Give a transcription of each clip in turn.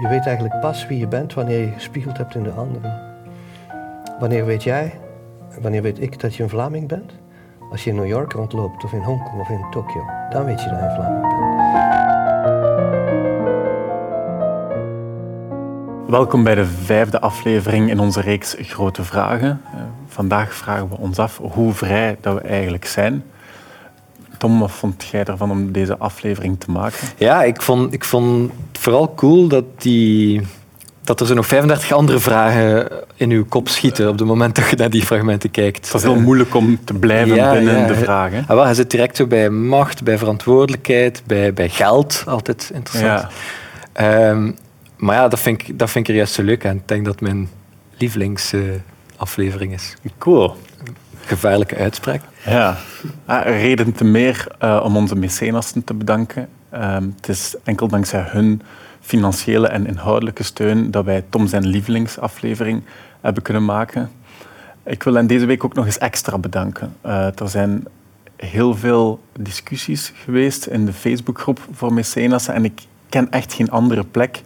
Je weet eigenlijk pas wie je bent wanneer je gespiegeld hebt in de anderen. Wanneer weet jij, wanneer weet ik dat je een Vlaming bent? Als je in New York rondloopt, of in Hongkong, of in Tokio. Dan weet je dat je een Vlaming bent. Welkom bij de vijfde aflevering in onze reeks Grote Vragen. Uh, vandaag vragen we ons af hoe vrij dat we eigenlijk zijn. Tom, wat vond jij ervan om deze aflevering te maken? Ja, ik vond, ik vond vooral cool dat, die, dat er zo nog 35 andere vragen in uw kop schieten op het moment dat je naar die fragmenten kijkt. Het is heel moeilijk om te blijven Ja, binnen ja. de vragen. Ah, wel, hij zit direct zo bij macht, bij verantwoordelijkheid, bij, bij geld. Altijd interessant. Ja. Ehm, maar ja, dat vind, ik, dat vind ik er juist zo leuk aan. Ik denk dat mijn lievelingsaflevering is. Cool. Gevaarlijke uitspraak. Ja, Ah, reden te meer eh, om onze mecenassen te bedanken. Ehm, het is enkel dankzij hun financiële en inhoudelijke steun dat wij Tom zijn lievelingsaflevering hebben kunnen maken. Ik wil hen deze week ook nog eens extra bedanken. Eh, er zijn heel veel discussies geweest in de Facebookgroep voor mecenassen en ik ken echt geen andere plek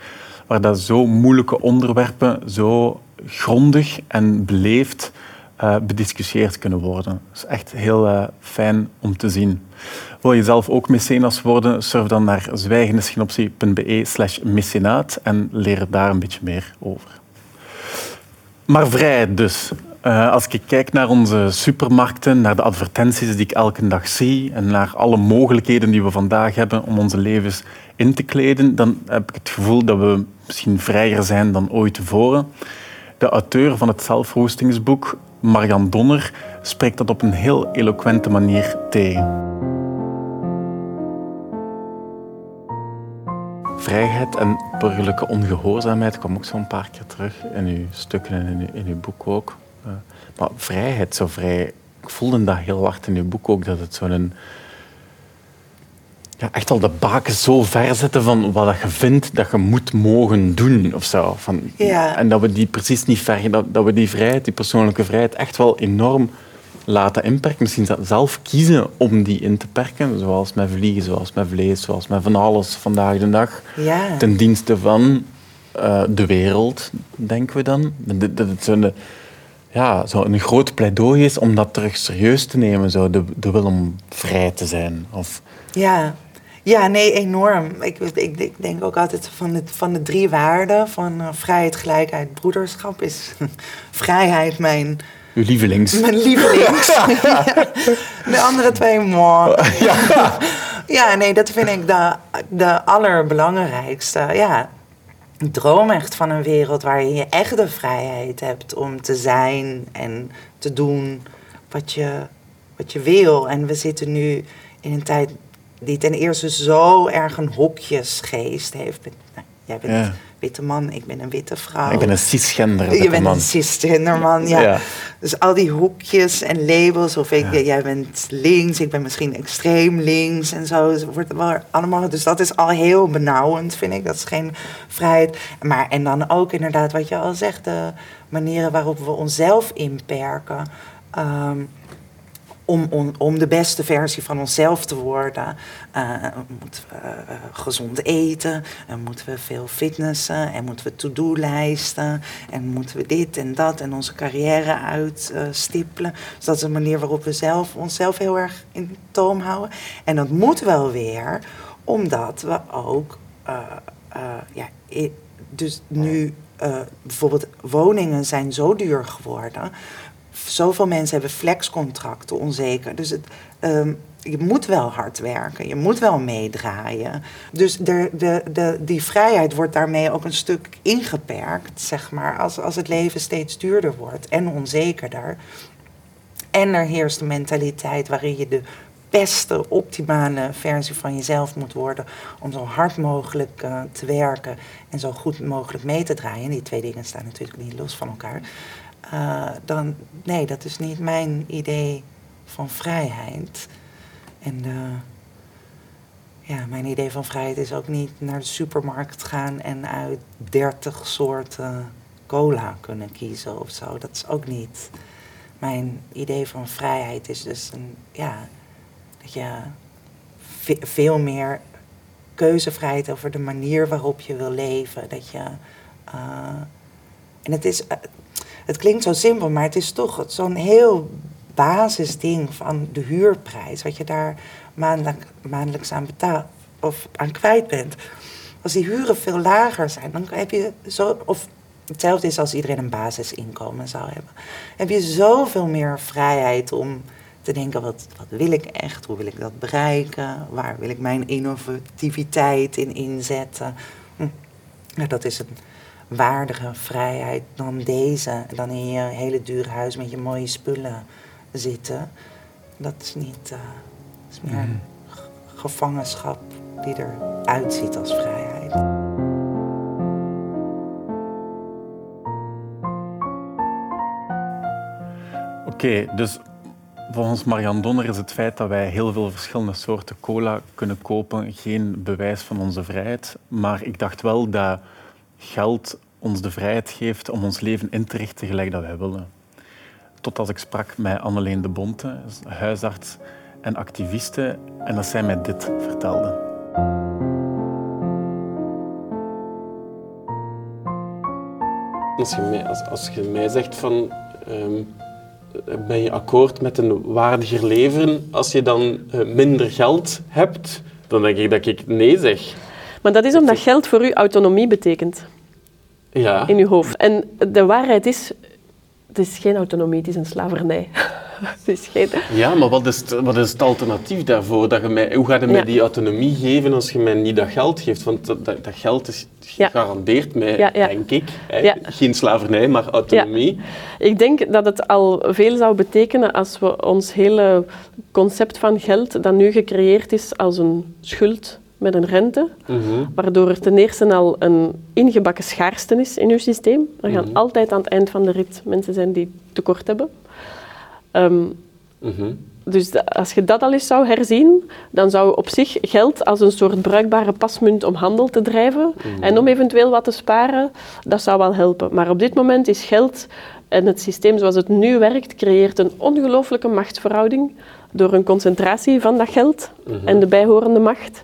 waar dat zo moeilijke onderwerpen zo grondig en beleefd eh, bediscussieerd kunnen worden. Dat is echt heel eh, fijn om te zien. Wil je zelf ook mecenas worden? Surf dan naar zwijgendeschinoptie.be slash mecenaat en leer daar een beetje meer over. Maar vrijheid dus. Eh, als ik kijk naar onze supermarkten, naar de advertenties die ik elke dag zie en naar alle mogelijkheden die we vandaag hebben om onze levens in te kleden, dan heb ik het gevoel dat we misschien vrijer zijn dan ooit tevoren. De auteur van het zelfroostingsboek, Marian Donner, spreekt dat op een heel eloquente manier tegen. Vrijheid en burgerlijke ongehoorzaamheid kwam ook zo'n paar keer terug in uw stukken en in uw, in uw boek ook. Uh, maar vrijheid, zo vrij... Ik voelde dat heel hard in uw boek ook, dat het zo'n... Ja, echt al de baken zo ver zetten van wat je vindt dat je moet mogen doen of zo. Van, Ja. En dat we die precies niet ver... Dat, dat we die vrijheid, die persoonlijke vrijheid, echt wel enorm laten inperken. Misschien zelf kiezen om die in te perken. Zoals met vliegen, zoals met vlees, zoals met van alles vandaag de dag. Ja. Ten dienste van eh, de wereld, denken we dan. Dat, dat het zo'n ja, zo een groot pleidooi is om dat terug serieus te nemen. Zo, de, de wil om vrij te zijn. Of, Ja. Ja, nee, enorm. Ik, ik, ik denk ook altijd van de, van de drie waarden van eh, vrijheid, gelijkheid, broederschap is vrijheid mijn, uw lievelings. mijn lievelings. Ja. De andere twee, moi. Ja. Ja, nee, dat vind ik de, de allerbelangrijkste. Ja, ik droom echt van een wereld waarin je echt de vrijheid hebt om te zijn en te doen wat je, wat je wil. En we zitten nu in een tijd die ten eerste zo erg een hokjesgeest heeft. Nou, jij bent Ja. een witte man, ik ben een witte vrouw. Ik ben een cisgender. Je witte bent man. een cisgenderman, ja. Ja. Dus al die hoekjes en labels, of ik, Ja. jij bent links, ik ben misschien extreem links en zo. Het wordt wel allemaal, dus dat is al heel benauwend, vind ik. Dat is geen vrijheid. Maar, en dan ook inderdaad, wat je al zegt, de manieren waarop we onszelf inperken. Ehm, om, om, om de beste versie van onszelf te worden, eh, moeten we eh, gezond eten, en moeten we veel fitnessen, en moeten we to-do-lijsten, en moeten we dit en dat, en onze carrière uitstippelen. dus dat is een manier waarop we zelf, onszelf heel erg in toom houden. En dat moet wel weer, omdat we ook, eh, ja, dus nu bijvoorbeeld woningen zijn zo duur geworden zoveel mensen hebben flexcontracten, onzeker. Dus het, ehm, je moet wel hard werken, je moet wel meedraaien. Dus de, de, die vrijheid wordt daarmee ook een stuk ingeperkt, zeg maar, als, als het leven steeds duurder wordt en onzekerder. En er heerst een mentaliteit waarin je de beste, optimale versie van jezelf moet worden om zo hard mogelijk eh, te werken en zo goed mogelijk mee te draaien. En die twee dingen staan natuurlijk niet los van elkaar. Uh, dan, nee, dat is niet mijn idee van vrijheid. En uh, ja, mijn idee van vrijheid is ook niet naar de supermarkt gaan en uit dertig soorten cola kunnen kiezen of zo. Dat is ook niet. Mijn idee van vrijheid is dus een, ja, dat je ve veel meer keuzevrijheid over de manier waarop je wil leven. Dat je, eh, en het, is, eh, het klinkt zo simpel, maar het is toch zo'n heel basisding van de huurprijs. Wat je daar maandelijk, maandelijks aan betaalt of aan kwijt bent. Als die huren veel lager zijn, dan heb je zo. Of hetzelfde is als iedereen een basisinkomen zou hebben. Heb je zoveel meer vrijheid om te denken: wat, wat wil ik echt? Hoe wil ik dat bereiken? Waar wil ik mijn innovativiteit in inzetten? Hm. Nou, dat is een waardige vrijheid dan deze. Dan in je hele dure huis met je mooie spullen zitten. Dat is niet. Uh, is meer Mhm. gevangenschap die eruit ziet als vrijheid. Oké, dus volgens Marianne Donner is het feit dat wij heel veel verschillende soorten cola kunnen kopen geen bewijs van onze vrijheid. Maar ik dacht wel dat geld ons de vrijheid geeft om ons leven in te richten gelijk dat wij willen. Totdat ik sprak met Anneleen de Bonte, huisarts en activiste, en dat zij mij dit vertelde. Als je mij, als, als zegt van... ehm, ben je akkoord met een waardiger leven als je dan eh, minder geld hebt? Dan denk ik dat ik nee zeg. Maar dat is omdat geld voor u autonomie betekent Ja. in uw hoofd. En de waarheid is, het is geen autonomie, het is een slavernij. is geen... Ja, maar wat is, het, wat is het alternatief daarvoor? Dat je mij, hoe ga je mij Ja. die autonomie geven als je mij niet dat geld geeft? Want dat, dat, geld is Ja. gegarandeerd mij, Ja, denk ik. Geen slavernij, maar autonomie. Ik denk dat het al veel zou betekenen als we ons hele concept van geld, dat nu gecreëerd is als een schuld met een rente, Mhm. waardoor er ten eerste al een ingebakken schaarste is in uw systeem. Er gaan Mhm. altijd aan het eind van de rit mensen zijn die tekort hebben. Ehm, Mhm. dus als je dat al eens zou herzien, dan zou op zich geld als een soort bruikbare pasmunt om handel te drijven en om eventueel wat te sparen, dat zou wel helpen. Maar op dit moment is geld en het systeem zoals het nu werkt, creëert een ongelooflijke machtsverhouding door een concentratie van dat geld en de bijhorende macht.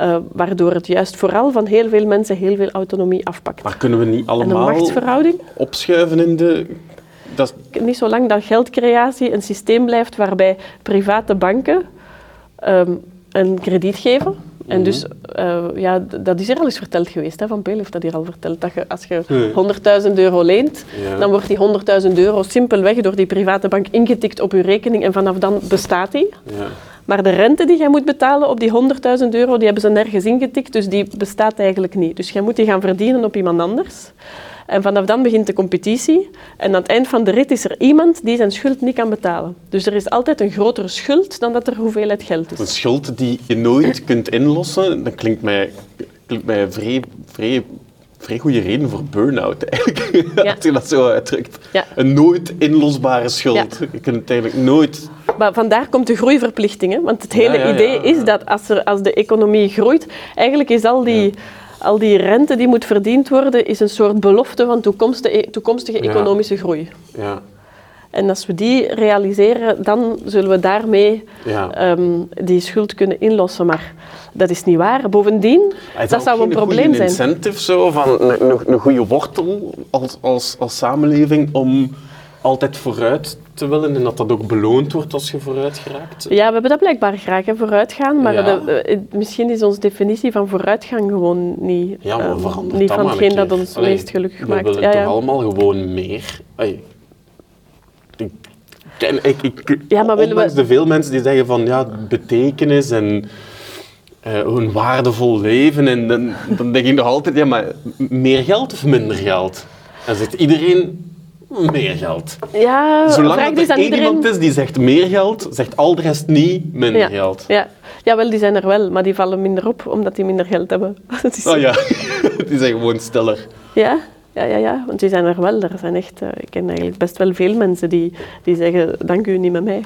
Eh, waardoor het juist vooral van heel veel mensen heel veel autonomie afpakt. Maar kunnen we niet allemaal machtsverhouding, opschuiven in de... Dat is- niet zolang dat geldcreatie een systeem blijft waarbij private banken ehm, een krediet geven. En Mhm. dus, eh, ja, dat is er al eens verteld geweest, hè, Van Peel heeft dat hier al verteld, dat je, als je Hmm. 100.000 euro leent, Ja. dan wordt die 100.000 euro simpelweg door die private bank ingetikt op je rekening en vanaf dan bestaat die. ja. Maar de rente die jij moet betalen op die 100.000 euro, die hebben ze nergens ingetikt, dus die bestaat eigenlijk niet. Dus jij moet die gaan verdienen op iemand anders. En vanaf dan begint de competitie. En aan het eind van de rit is er iemand die zijn schuld niet kan betalen. Dus er is altijd een grotere schuld dan dat er hoeveelheid geld Een is. schuld die je nooit kunt inlossen, dat klinkt mij, klinkt mij een vrij, vrij, vrij goede reden voor burn-out eigenlijk. Ja. Als je dat zo uitdrukt. Ja. Een nooit inlosbare schuld. Ja. Je kunt het eigenlijk nooit... Maar vandaar komt de groeiverplichting. Hè? Want het hele Ja, ja, ja. idee is dat als, er, als de economie groeit, eigenlijk is al die, al die rente die moet verdiend worden, is een soort belofte van toekomstige, toekomstige economische groei. Ja. En als we die realiseren, dan zullen we daarmee Ja. ehm, die schuld kunnen inlossen. Maar dat is niet waar. Bovendien, Is dat zou een probleem zijn. incentive zo, van een, een, een goede wortel als, als, als samenleving om altijd vooruit te willen en dat dat ook beloond wordt als je vooruit geraakt? Ja, we hebben dat blijkbaar graag, hè, vooruitgaan. Maar Ja. de- eh, misschien is onze definitie van vooruitgang gewoon niet, Ja, maar ehm, niet van hetgeen dat ons Allee, meest gelukkig we maakt. willen Ja, toch allemaal gewoon meer. Allee, ik, ik, ik, Ja, maar willen we- de veel mensen die zeggen van ja, betekenis en eh, een waardevol leven, en dan, dan denk ik nog altijd, ja, maar meer geld of minder geld? Dan zegt iedereen meer geld. Ja, Zolang dat dus er één iedereen... iemand is die zegt meer geld, zegt al de rest niet minder ja. geld. Ja. ja, wel, die zijn er wel, maar die vallen minder op omdat die minder geld hebben. Dat is Oh ja, die zijn gewoon stiller. Ja, ja, ja, ja, want die zijn er wel. Er zijn echt, eh, ik ken eigenlijk best wel veel mensen die, die zeggen, dank u, niet met mij.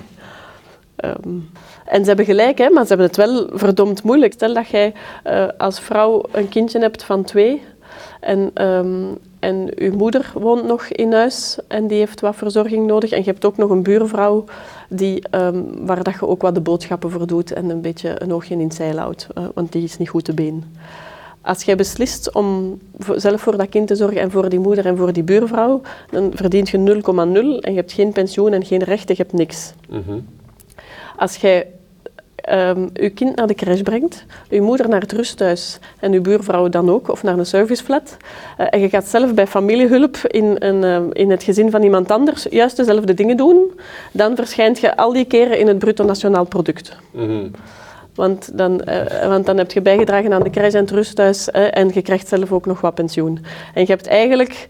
Ehm, en ze hebben gelijk, hè, maar ze hebben het wel verdomd moeilijk. Stel dat jij eh, als vrouw een kindje hebt van twee en, ehm, en uw moeder woont nog in huis en die heeft wat verzorging nodig. En je hebt ook nog een buurvrouw die, ehm, waar dat je ook wat de boodschappen voor doet en een beetje een oogje in het zeil houdt, eh, want die is niet goed te been. Als jij beslist om zelf voor dat kind te zorgen en voor die moeder en voor die buurvrouw, dan verdient je 0,0 en je hebt geen pensioen en geen rechten, je hebt niks. Mhm. Als jij ehm je kind naar de crash brengt, je moeder naar het rusthuis en je buurvrouw dan ook, of naar een serviceflat, eh, en je gaat zelf bij familiehulp in, een, ehm, in het gezin van iemand anders juist dezelfde dingen doen, dan verschijnt je al die keren in het bruto nationaal product. Mhm. Want dan, eh, want dan heb je bijgedragen aan de crash en het rusthuis eh, en je krijgt zelf ook nog wat pensioen. En je hebt eigenlijk...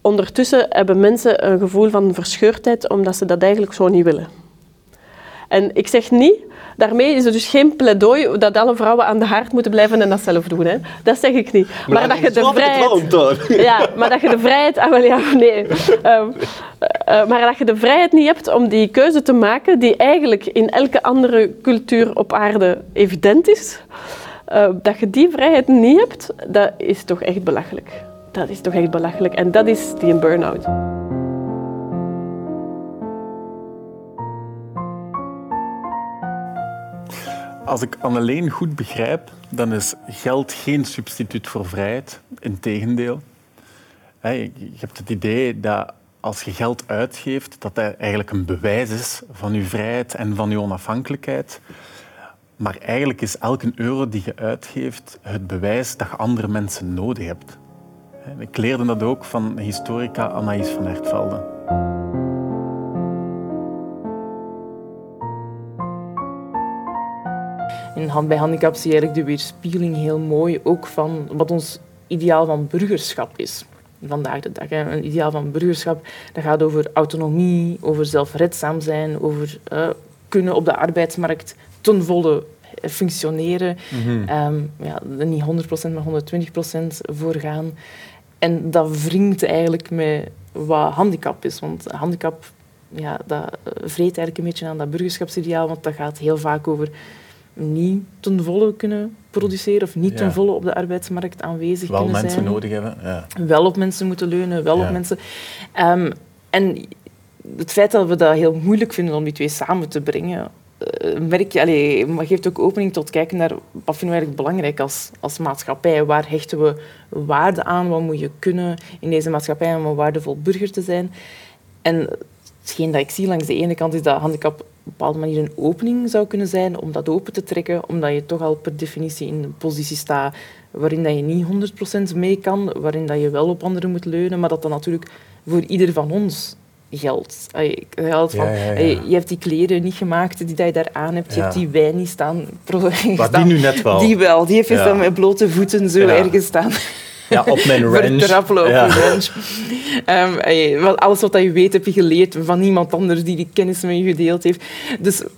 Ondertussen hebben mensen een gevoel van verscheurdheid omdat ze dat eigenlijk zo niet willen. En ik zeg niet, daarmee is er dus geen pleidooi dat alle vrouwen aan de haard moeten blijven en dat zelf doen. Hè. Dat zeg ik niet. Maar, dat je de vrijheid... Ja, maar dat je de vrijheid... Ah, wel ja, nee. Ehm, eh, maar dat je de vrijheid niet hebt om die keuze te maken die eigenlijk in elke andere cultuur op aarde evident is. eh, dat je die vrijheid niet hebt, dat is toch echt belachelijk. Dat is toch echt belachelijk. En dat is die burn-out. Als ik Anneleen goed begrijp, dan is geld geen substituut voor vrijheid. Integendeel. Je hebt het idee dat als je geld uitgeeft, dat dat eigenlijk een bewijs is van je vrijheid en van je onafhankelijkheid. Maar eigenlijk is elke euro die je uitgeeft het bewijs dat je andere mensen nodig hebt. Ik leerde dat ook van historica Anaïs van Hertvelde. In hand bij handicap zie je eigenlijk de weerspiegeling heel mooi ook van wat ons ideaal van burgerschap is. Vandaag de dag. Hè. Een ideaal van burgerschap dat gaat over autonomie, over zelfredzaam zijn, over eh, kunnen op de arbeidsmarkt ten volle functioneren. Ehm, ja, niet 100%, maar 120% voor gaan. En dat wringt eigenlijk met wat handicap is. Want handicap ja, dat eh, vreet eigenlijk een beetje aan dat burgerschapsideaal, want dat gaat heel vaak over niet ten volle kunnen produceren of niet ten Ja. volle op de arbeidsmarkt aanwezig Wel kunnen mensen zijn. nodig hebben. Ja. Wel op mensen moeten leunen, wel Ja. op mensen... Ehm, en het feit dat we dat heel moeilijk vinden om die twee samen te brengen, eh, merk je, allee, maar geeft ook opening tot kijken naar wat vinden we eigenlijk belangrijk als, als maatschappij. Waar hechten we waarde aan? Wat moet je kunnen in deze maatschappij om een waardevol burger te zijn? En hetgeen dat ik zie langs de ene kant is dat handicap bepaalde manier een opening zou kunnen zijn om dat open te trekken, omdat je toch al per definitie in een positie staat waarin dat je niet 100% mee kan, waarin dat je wel op anderen moet leunen, maar dat dat natuurlijk voor ieder van ons geldt. Allee, geldt van, Ja, ja, ja. allee, je hebt die kleren niet gemaakt die dat je daar aan hebt, je hebt die wijn niet staan. Maar die nu net wel. Die wel, die heeft dan met blote voeten zo ergens staan. Ja, op mijn op Ja. Ehm, alles wat je weet, heb je geleerd van iemand anders die die kennis met je gedeeld heeft. Dus eh,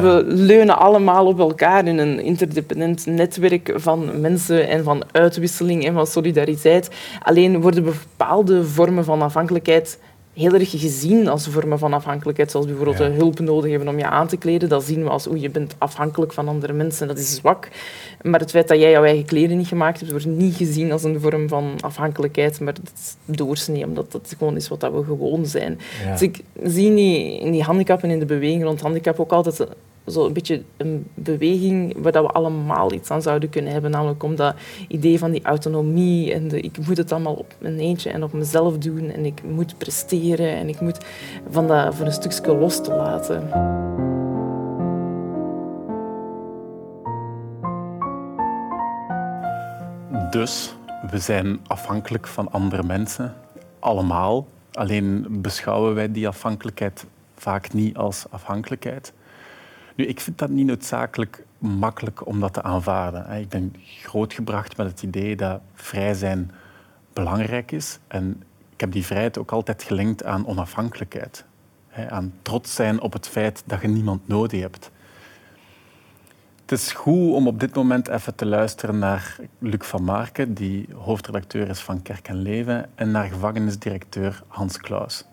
we leunen allemaal op elkaar in een interdependent netwerk van mensen en van uitwisseling en van solidariteit. Alleen worden bepaalde vormen van afhankelijkheid heel erg gezien als vormen van afhankelijkheid, zoals bijvoorbeeld Ja. hulp nodig hebben om je aan te kleden. Dat zien we als, oeh, je bent afhankelijk van andere mensen. Dat is zwak. Maar het feit dat jij jouw eigen kleren niet gemaakt hebt, wordt niet gezien als een vorm van afhankelijkheid, maar dat is doorsnee, omdat dat gewoon is wat dat we gewoon zijn. Ja. Dus ik zie in die, in die handicap en in de beweging rond handicap ook altijd een- zo een beetje een beweging waar dat we allemaal iets aan zouden kunnen hebben, namelijk om dat idee van die autonomie en de, ik moet het allemaal op mijn eentje en op mezelf doen en ik moet presteren en ik moet van dat voor een stukje los te laten. Dus we zijn afhankelijk van andere mensen, allemaal. Alleen beschouwen wij die afhankelijkheid vaak niet als afhankelijkheid. Nu, ik vind dat niet noodzakelijk makkelijk om dat te aanvaarden. Ik ben grootgebracht met het idee dat vrij zijn belangrijk is. En ik heb die vrijheid ook altijd gelinkt aan onafhankelijkheid. Aan trots zijn op het feit dat je niemand nodig hebt. Het is goed om op dit moment even te luisteren naar Luc van Marken, die hoofdredacteur is van Kerk en Leven, en naar gevangenisdirecteur Hans Klaus.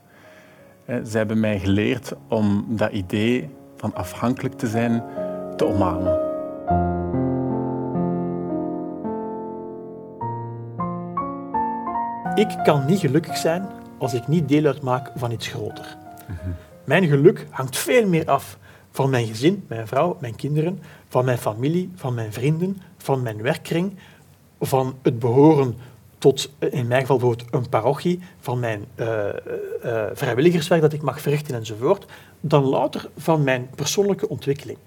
Eh, Zij hebben mij geleerd om dat idee van afhankelijk te zijn te omarmen. ik kan niet gelukkig zijn als ik niet deel uitmaak van iets groter. Mijn geluk hangt veel meer af van mijn gezin, mijn vrouw, mijn kinderen, van mijn familie, van mijn vrienden, van mijn werkkring, van het behoren tot, in mijn geval een parochie, van mijn uh, uh, vrijwilligerswerk dat ik mag verrichten enzovoort, dan louter van mijn persoonlijke ontwikkeling.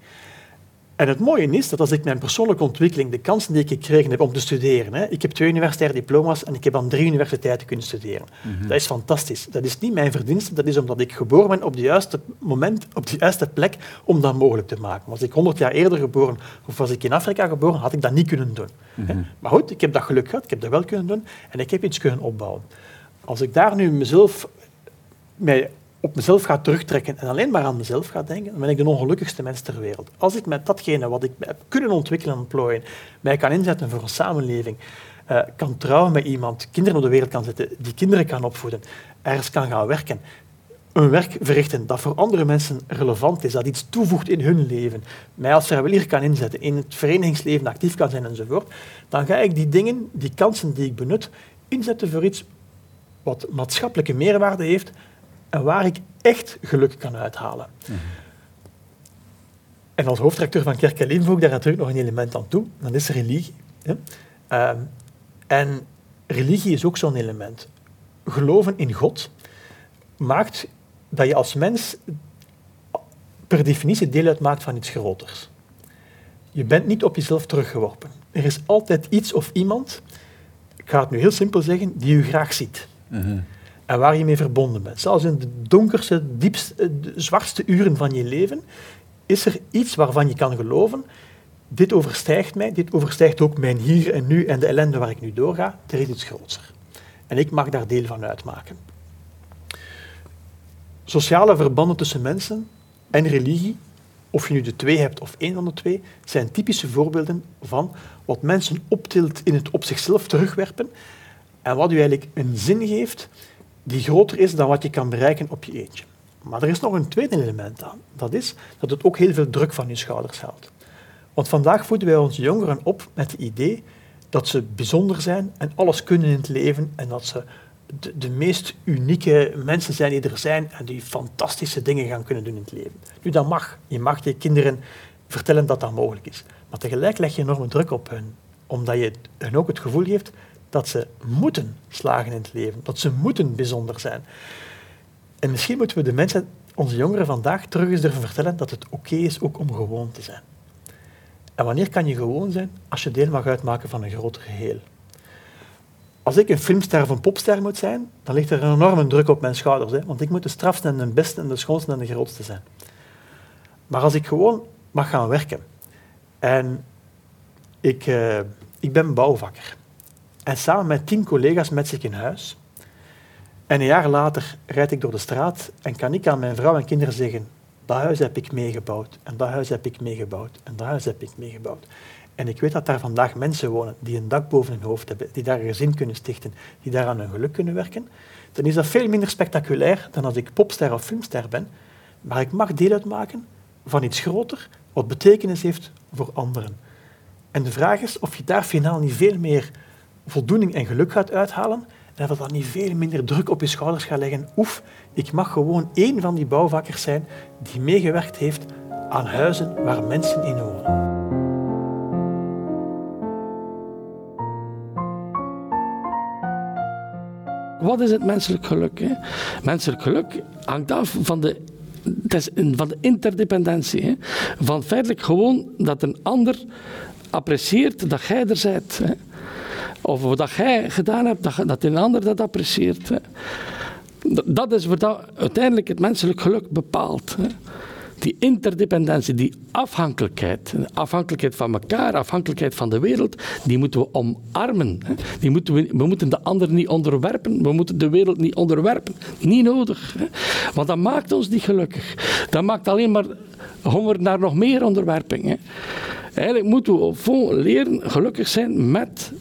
En het mooie is dat als ik mijn persoonlijke ontwikkeling, de kansen die ik gekregen heb om te studeren, hè, ik heb twee universitaire diploma's en ik heb aan drie universiteiten kunnen studeren. Dat is fantastisch. Dat is niet mijn verdienste, dat is omdat ik geboren ben op het juiste moment, op de juiste plek om dat mogelijk te maken. Was ik 100 jaar eerder geboren of was ik in Afrika geboren, had ik dat niet kunnen doen. hè. Maar goed, ik heb dat geluk gehad, ik heb dat wel kunnen doen en ik heb iets kunnen opbouwen. Als ik daar nu mezelf mij op mezelf ga terugtrekken en alleen maar aan mezelf ga denken, dan ben ik de ongelukkigste mens ter wereld. Als ik met datgene wat ik heb kunnen ontwikkelen en ontplooien, mij kan inzetten voor een samenleving, uh, kan trouwen met iemand, kinderen op de wereld kan zetten, die kinderen kan opvoeden, ergens kan gaan werken, een werk verrichten dat voor andere mensen relevant is, dat iets toevoegt in hun leven, mij als vrijwilliger kan inzetten, in het verenigingsleven actief kan zijn enzovoort, dan ga ik die dingen, die kansen die ik benut, inzetten voor iets wat maatschappelijke meerwaarde heeft, en waar ik echt geluk kan uithalen. Mm -hmm. En als hoofdrecteur van Kerk Elim voeg ik daar natuurlijk nog een element aan toe. Dat is religie. Hè. Uh, en religie is ook zo'n element. Geloven in God maakt dat je als mens per definitie deel uitmaakt van iets groters. Je bent niet op jezelf teruggeworpen. Er is altijd iets of iemand, ik ga het nu heel simpel zeggen, die je graag ziet. Mm -hmm en waar je mee verbonden bent. Zelfs in de donkerste, diepste, de zwartste uren van je leven is er iets waarvan je kan geloven, dit overstijgt mij, dit overstijgt ook mijn hier en nu en de ellende waar ik nu doorga, er is iets groter. En ik mag daar deel van uitmaken. Sociale verbanden tussen mensen en religie, of je nu de twee hebt of één van de twee, zijn typische voorbeelden van wat mensen optilt in het op zichzelf terugwerpen en wat u eigenlijk een zin geeft die groter is dan wat je kan bereiken op je eentje. Maar er is nog een tweede element aan. Dat is dat het ook heel veel druk van je schouders haalt. Want vandaag voeden wij onze jongeren op met het idee dat ze bijzonder zijn en alles kunnen in het leven en dat ze de, meest unieke mensen zijn die er zijn en die fantastische dingen gaan kunnen doen in het leven. Nu, dat mag. Je mag je kinderen vertellen dat dat mogelijk is. Maar tegelijk leg je enorme druk op hen, omdat je hen ook het gevoel geeft dat ze moeten slagen in het leven, dat ze moeten bijzonder zijn. En misschien moeten we de mensen, onze jongeren vandaag, terug eens durven vertellen dat het oké is ook om gewoon te zijn. En wanneer kan je gewoon zijn? Als je deel mag uitmaken van een groter geheel. Als ik een filmster of een popster moet zijn, dan ligt er een enorme druk op mijn schouders. Hè? Want ik moet de strafste en de beste en de schoonste en de grootste zijn. Maar als ik gewoon mag gaan werken en ik, uh, ik ben bouwvakker en samen met tien collega's met zich in huis. En een jaar later rijd ik door de straat en kan ik aan mijn vrouw en kinderen zeggen, dat huis heb ik meegebouwd, en dat huis heb ik meegebouwd, en dat huis heb ik meegebouwd. En ik weet dat daar vandaag mensen wonen die een dak boven hun hoofd hebben, die daar een gezin kunnen stichten, die daar aan hun geluk kunnen werken. Dan is dat veel minder spectaculair dan als ik popster of filmster ben. Maar ik mag deel uitmaken van iets groter, wat betekenis heeft voor anderen. En de vraag is of je daar finaal niet veel meer voldoening en geluk gaat uithalen en dat dat niet veel minder druk op je schouders gaat leggen. Oef, ik mag gewoon één van die bouwvakkers zijn die meegewerkt heeft aan huizen waar mensen in wonen. Wat is het menselijk geluk? Hè? Menselijk geluk hangt af van de het is van de interdependentie. Hè? Van feitelijk gewoon dat een ander apprecieert dat jij er bent. Hè? Of wat jij gedaan hebt, dat, een ander dat apprecieert. Hè. Dat is wat uiteindelijk het menselijk geluk bepaalt. Hè. Die interdependentie, die afhankelijkheid, afhankelijkheid van elkaar, afhankelijkheid van de wereld, die moeten we omarmen. Die moeten we, we moeten de ander niet onderwerpen, we moeten de wereld niet onderwerpen. Niet nodig. Want dat maakt ons niet gelukkig. Dat maakt alleen maar honger naar nog meer onderwerping. Eigenlijk moeten we leren gelukkig zijn met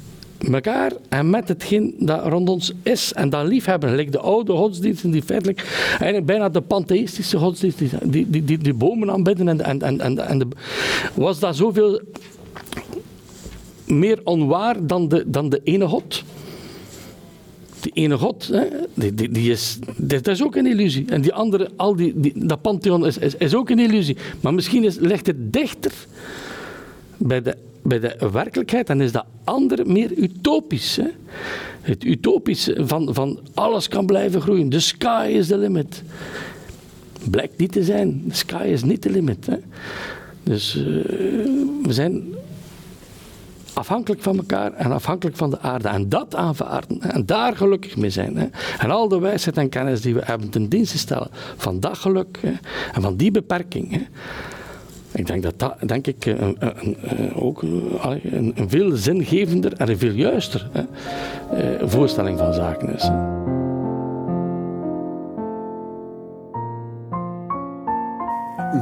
elkaar en met hetgeen dat rond ons is en dat liefhebben. Like de oude godsdiensten die feitelijk eigenlijk bijna de pantheïstische godsdiensten die, die, die, die bomen aanbidden en, en, en, en, en de, was dat zoveel meer onwaar dan de, dan de ene god. die ene God, hè, die, die, die is, dat is ook een illusie. En die andere, al die, dat pantheon is, is, is ook een illusie. Maar misschien is, ligt het dichter bij de, bij de werkelijkheid en is dat andere meer utopisch. Hè? Het utopische van, van alles kan blijven groeien. The sky is the limit. Blijkt niet te zijn. The sky is niet the limit. Hè? Dus uh, we zijn afhankelijk van elkaar en afhankelijk van de aarde. En dat aanvaarden en daar gelukkig mee zijn. Hè. En al de wijsheid en kennis die we hebben ten dienste stellen van dat geluk hè, en van die beperking. Hè. Ik denk dat dat denk ik, een, een, een, ook een, een, veel zingevender en een veel juister hè, voorstelling van zaken is.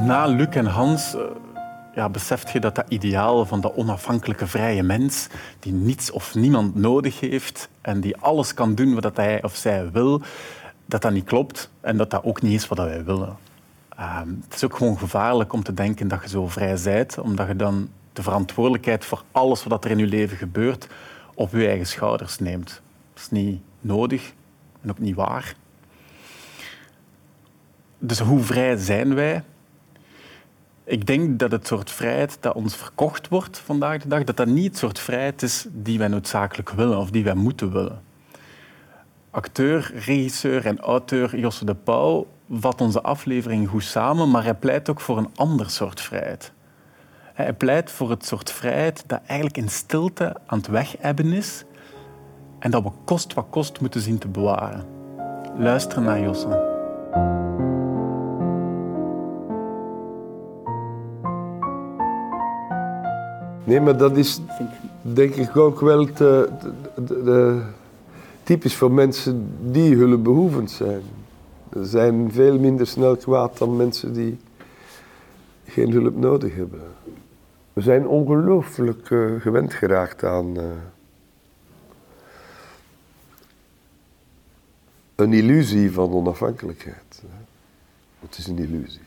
Na Luc en Hans ja, beseft je dat dat ideaal van dat onafhankelijke vrije mens, die niets of niemand nodig heeft en die alles kan doen wat hij of zij wil, dat dat niet klopt en dat dat ook niet is wat wij willen. Uh, het is ook gewoon gevaarlijk om te denken dat je zo vrij bent, omdat je dan de verantwoordelijkheid voor alles wat er in je leven gebeurt op je eigen schouders neemt. Dat is niet nodig en ook niet waar. Dus hoe vrij zijn wij? Ik denk dat het soort vrijheid dat ons verkocht wordt vandaag de dag, dat dat niet het soort vrijheid is die wij noodzakelijk willen of die wij moeten willen. Acteur, regisseur en auteur Josse de Pauw vat onze aflevering goed samen, maar hij pleit ook voor een ander soort vrijheid. Hij pleit voor het soort vrijheid dat eigenlijk in stilte aan het wegebben is en dat we kost wat kost moeten zien te bewaren. Luister naar Josse. Nee, maar dat is denk ik ook wel te, de, de, typisch voor mensen die hulpbehoevend zijn. Zijn veel minder snel kwaad dan mensen die geen hulp nodig hebben. We zijn ongelooflijk uh, gewend geraakt aan uh, een illusie van onafhankelijkheid. Het is een illusie.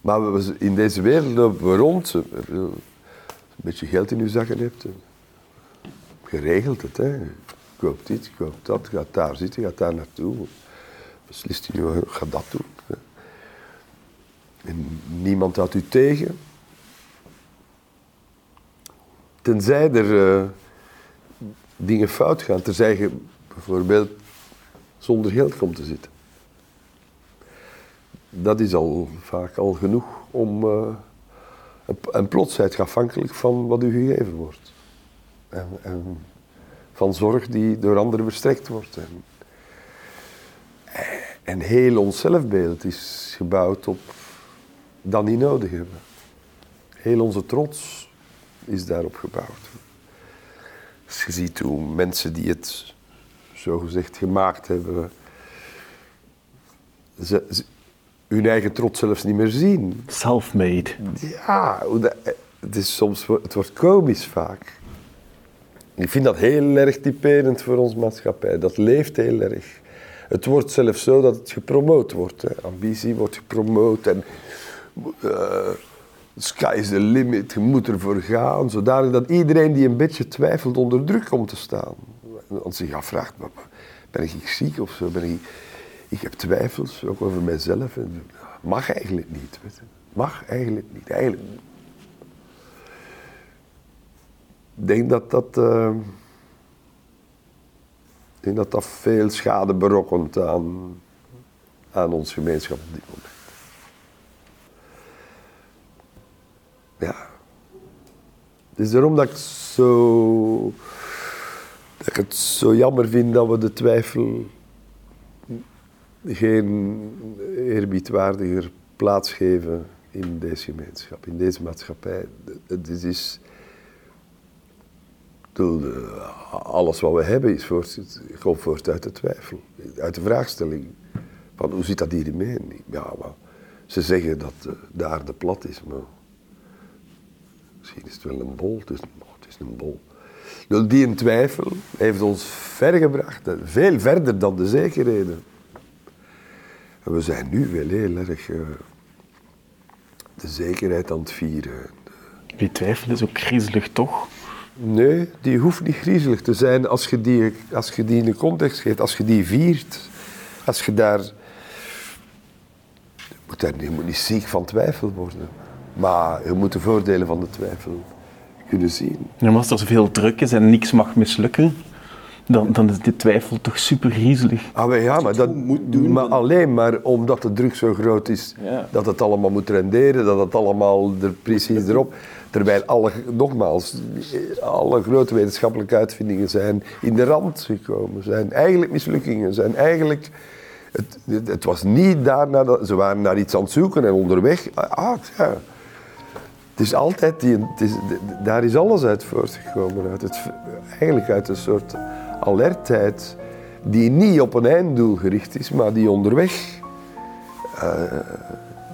Maar we, in deze wereld lopen we rond. Een beetje geld in je zakken hebt. Geregeld het, hè. Koop dit, koop dat, gaat daar zitten, gaat daar naartoe. Beslist je, ga dat doen. En niemand houdt u tegen. Tenzij er uh, dingen fout gaan. Tenzij je bijvoorbeeld zonder geld komt te zitten dat is al vaak al genoeg om. Uh, en plots afhankelijk van wat u gegeven wordt. En, en, van zorg die door anderen verstrekt wordt. En, en heel ons zelfbeeld is gebouwd op dat niet nodig hebben. Heel onze trots is daarop gebouwd. Als je ziet hoe mensen die het zogezegd gemaakt hebben, ze, hun eigen trots zelfs niet meer zien. Self-made. Ja, het, is soms, het wordt komisch vaak. Ik vind dat heel erg typerend voor onze maatschappij. Dat leeft heel erg. Het wordt zelfs zo dat het gepromoot wordt. Ambitie wordt gepromoot en uh, sky is the limit, je moet ervoor gaan. Zodanig dat iedereen die een beetje twijfelt onder druk komt te staan. En zich afvraagt, ben ik ziek of zo? Ben ik ik heb twijfels, ook over mijzelf. En mag eigenlijk niet. Mag eigenlijk niet. Eigenlijk Ik denk dat dat, ik denk dat dat veel schade berokkent aan, aan ons gemeenschap op dit moment. Ja. Het is daarom dat ik, zo, dat ik het zo jammer vind dat we de twijfel geen eerbiedwaardiger plaats geven in deze gemeenschap, in deze maatschappij. Het is, alles wat we hebben is voort, komt voort uit de twijfel, uit de vraagstelling van hoe zit dat hiermee? Ja, maar ze zeggen dat de aarde plat is, maar misschien is het wel een bol, dus het is een bol. Die in twijfel heeft ons ver gebracht, veel verder dan de zekerheden we zijn nu wel heel erg uh, de zekerheid aan het vieren. Die twijfel is ook griezelig, toch? Nee, die hoeft niet griezelig te zijn als je die, als je die in een context geeft, als je die viert. Als je daar... Je moet, daar, je niet ziek van twijfel worden. Maar je moet de voordelen van de twijfel kunnen zien. Maar als er zoveel druk is en niks mag mislukken, dan, dan is die twijfel toch super griezelig. Ah, maar ja, maar, dat, maar alleen maar omdat de druk zo groot is, Ja. dat het allemaal moet renderen, dat het allemaal er precies erop... Terwijl alle, nogmaals, alle grote wetenschappelijke uitvindingen zijn in de rand gekomen, zijn eigenlijk mislukkingen, zijn eigenlijk... Het, het, het was niet daarna, dat, ze waren naar iets aan het zoeken en onderweg, ah, ja. Het is altijd, die, het is, daar is alles uit voortgekomen, uit het, eigenlijk uit een soort alertheid die niet op een einddoel gericht is, maar die onderweg eh,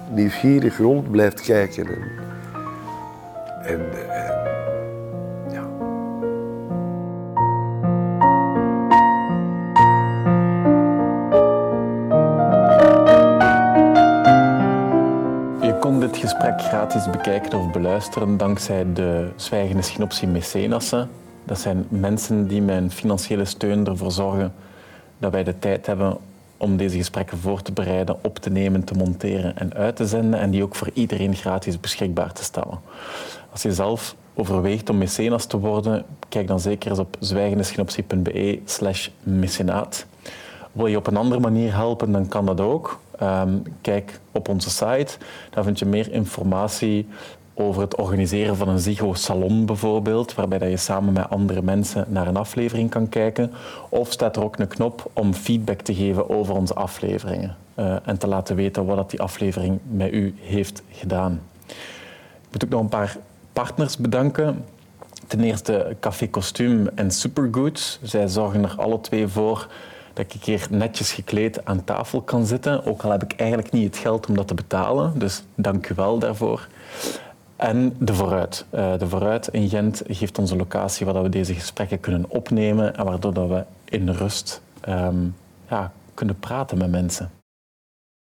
nieuwsgierig rond blijft kijken. En, en, ja. Je kon dit gesprek gratis bekijken of beluisteren dankzij de Zwijgende Schinopsie Mecenassen. Dat zijn mensen die een financiële steun ervoor zorgen dat wij de tijd hebben om deze gesprekken voor te bereiden, op te nemen, te monteren en uit te zenden en die ook voor iedereen gratis beschikbaar te stellen. Als je zelf overweegt om mecenas te worden, kijk dan zeker eens op zwijgendeschinoptie.be slash mecenaat. Wil je op een andere manier helpen, dan kan dat ook. Ehm, kijk op onze site, daar vind je meer informatie over het organiseren van een Zigo-salon bijvoorbeeld, waarbij dat je samen met andere mensen naar een aflevering kan kijken. Of staat er ook een knop om feedback te geven over onze afleveringen eh, en te laten weten wat dat die aflevering met u heeft gedaan. Ik moet ook nog een paar partners bedanken. Ten eerste Café Kostuum en Supergood. Zij zorgen er alle twee voor dat ik keer netjes gekleed aan tafel kan zitten. Ook al heb ik eigenlijk niet het geld om dat te betalen. Dus dank u wel daarvoor. En De Vooruit. Eh, de Vooruit in Gent geeft ons een locatie waar we deze gesprekken kunnen opnemen en waardoor dat we in rust ehm, ja, kunnen praten met mensen.